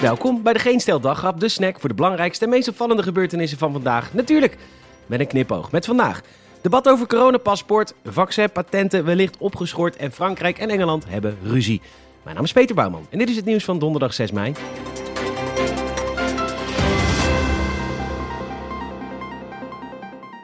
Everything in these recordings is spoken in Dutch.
Welkom bij de Geen Stel Daggrap, de snack voor de belangrijkste en meest opvallende gebeurtenissen van vandaag. Natuurlijk met een knipoog. Met vandaag debat over coronapaspoort, vaccin, patenten wellicht opgeschort en Frankrijk en Engeland hebben ruzie. Mijn naam is Peter Bouwman en dit is het nieuws van donderdag 6 mei.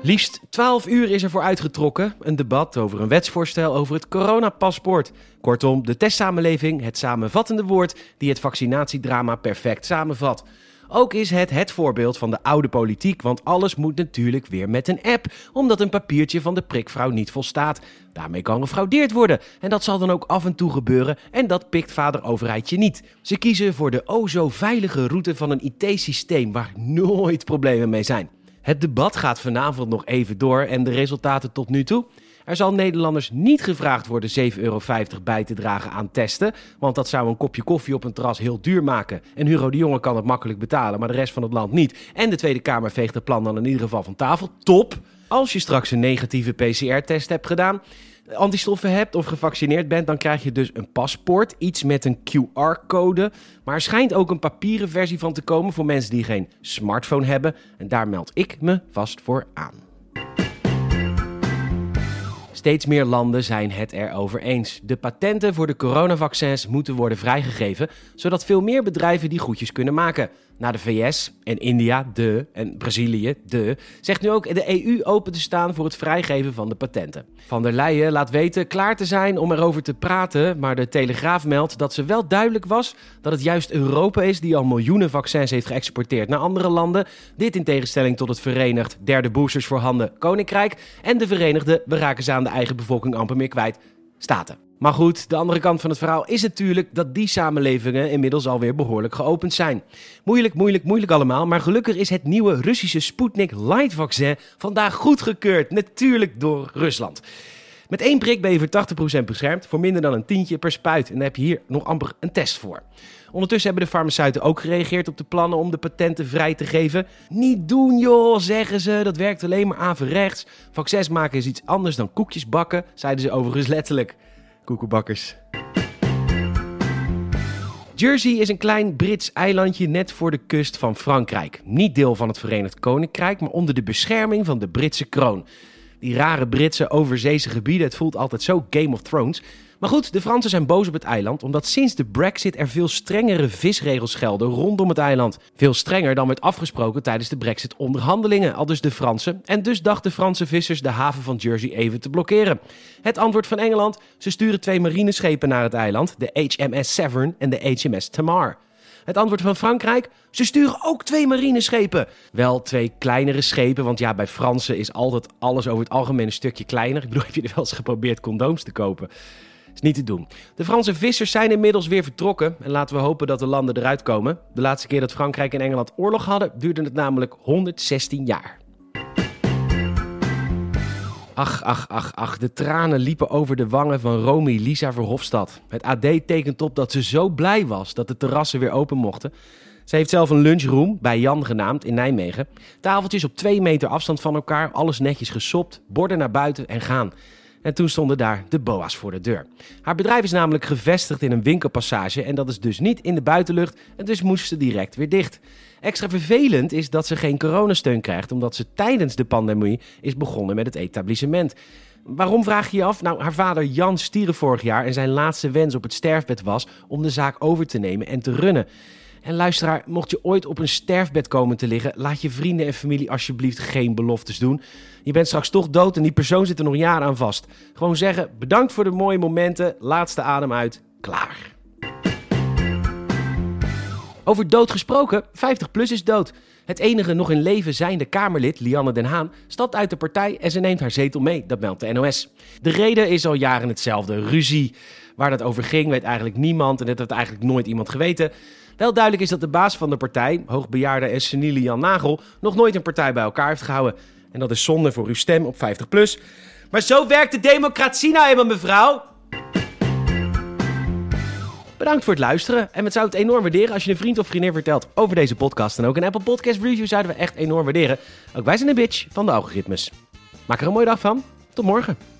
Liefst 12 uur is ervoor uitgetrokken. Een debat over een wetsvoorstel over het coronapaspoort. Kortom, de testsamenleving, het samenvattende woord die het vaccinatiedrama perfect samenvat. Ook is het het voorbeeld van de oude politiek, want alles moet natuurlijk weer met een app, omdat een papiertje van de prikvrouw niet volstaat. Daarmee kan gefraudeerd worden en dat zal dan ook af en toe gebeuren en dat pikt vader overheidje niet. Ze kiezen voor de o zo veilige route van een IT-systeem waar nooit problemen mee zijn. Het debat gaat vanavond nog even door en de resultaten tot nu toe. Er zal Nederlanders niet gevraagd worden 7,50 euro bij te dragen aan testen. Want dat zou een kopje koffie op een terras heel duur maken. En Hugo de Jonge kan het makkelijk betalen, maar de rest van het land niet. En de Tweede Kamer veegt het plan dan in ieder geval van tafel. Top! Als je straks een negatieve PCR-test hebt gedaan, antistoffen hebt of gevaccineerd bent, dan krijg je dus een paspoort. Iets met een QR-code. Maar er schijnt ook een papieren versie van te komen voor mensen die geen smartphone hebben. En daar meld ik me vast voor aan. Steeds meer landen zijn het erover eens. De patenten voor de coronavaccins moeten worden vrijgegeven, zodat veel meer bedrijven die goedjes kunnen maken. Na de VS en India, de, en Brazilië, de, zegt nu ook de EU open te staan voor het vrijgeven van de patenten. Van der Leyen laat weten klaar te zijn om erover te praten, maar de Telegraaf meldt dat ze wel duidelijk was dat het juist Europa is die al miljoenen vaccins heeft geëxporteerd naar andere landen. Dit in tegenstelling tot het verenigd derde boosters voorhanden Koninkrijk en de Verenigde, we raken ze aan de eigen bevolking amper meer kwijt, Staten. Maar goed, de andere kant van het verhaal is natuurlijk dat die samenlevingen inmiddels alweer behoorlijk geopend zijn. Moeilijk, moeilijk, moeilijk allemaal, maar gelukkig is het nieuwe Russische Sputnik Light vaccin vandaag goedgekeurd, natuurlijk door Rusland. Met één prik ben je voor 80% beschermd, voor minder dan een tientje per spuit. En daar heb je hier nog amper een test voor. Ondertussen hebben de farmaceuten ook gereageerd op de plannen om de patenten vrij te geven. Niet doen joh, zeggen ze, dat werkt alleen maar averechts. Vaccins maken is iets anders dan koekjes bakken, zeiden ze overigens letterlijk koekenbakkers. Jersey is een klein Brits eilandje net voor de kust van Frankrijk. Niet deel van het Verenigd Koninkrijk, maar onder de bescherming van de Britse kroon. Die rare Britse overzeese gebieden, het voelt altijd zo Game of Thrones. Maar goed, de Fransen zijn boos op het eiland omdat sinds de Brexit er veel strengere visregels gelden rondom het eiland. Veel strenger dan werd afgesproken tijdens de Brexit-onderhandelingen, al dus de Fransen. En dus dachten Franse vissers de haven van Jersey even te blokkeren. Het antwoord van Engeland: ze sturen twee marineschepen naar het eiland, de HMS Severn en de HMS Tamar. Het antwoord van Frankrijk? Ze sturen ook twee marineschepen. Wel twee kleinere schepen, want ja, bij Fransen is altijd alles over het algemeen een stukje kleiner. Ik bedoel, heb je er wel eens geprobeerd condooms te kopen? Is niet te doen. De Franse vissers zijn inmiddels weer vertrokken. En laten we hopen dat de landen eruit komen. De laatste keer dat Frankrijk en Engeland oorlog hadden, duurde het namelijk 116 jaar. Ach, ach, ach, ach, de tranen liepen over de wangen van Romy Lisa Verhofstadt. Het AD tekent op dat ze zo blij was dat de terrassen weer open mochten. Ze heeft zelf een lunchroom, bij Jan genaamd, in Nijmegen. Tafeltjes op twee meter afstand van elkaar, alles netjes gesopt, borden naar buiten en gaan. En toen stonden daar de boa's voor de deur. Haar bedrijf is namelijk gevestigd in een winkelpassage en dat is dus niet in de buitenlucht en dus moest ze direct weer dicht. Extra vervelend is dat ze geen coronasteun krijgt omdat ze tijdens de pandemie is begonnen met het etablissement. Waarom vraag je je af? Nou, haar vader Jan stierf vorig jaar en zijn laatste wens op het sterfbed was om de zaak over te nemen en te runnen. En luisteraar, mocht je ooit op een sterfbed komen te liggen, laat je vrienden en familie alsjeblieft geen beloftes doen. Je bent straks toch dood en die persoon zit er nog jaren aan vast. Gewoon zeggen: bedankt voor de mooie momenten, laatste adem uit, klaar. Over dood gesproken, 50 plus is dood. Het enige nog in leven zijnde Kamerlid, Lianne Den Haan, stapt uit de partij en ze neemt haar zetel mee, dat meldt de NOS. De reden is al jaren hetzelfde, ruzie. Waar dat over ging weet eigenlijk niemand en dat heeft eigenlijk nooit iemand geweten. Wel duidelijk is dat de baas van de partij, hoogbejaarde en Jan Nagel, nog nooit een partij bij elkaar heeft gehouden. En dat is zonde voor uw stem op 50 plus. Maar zo werkt de democratie nou eenmaal, mevrouw. Bedankt voor het luisteren. En we zouden het enorm waarderen als je een vriend of vriendin vertelt over deze podcast. En ook een Apple Podcast review zouden we echt enorm waarderen. Ook wij zijn een bitch van de algoritmes. Maak er een mooie dag van. Tot morgen.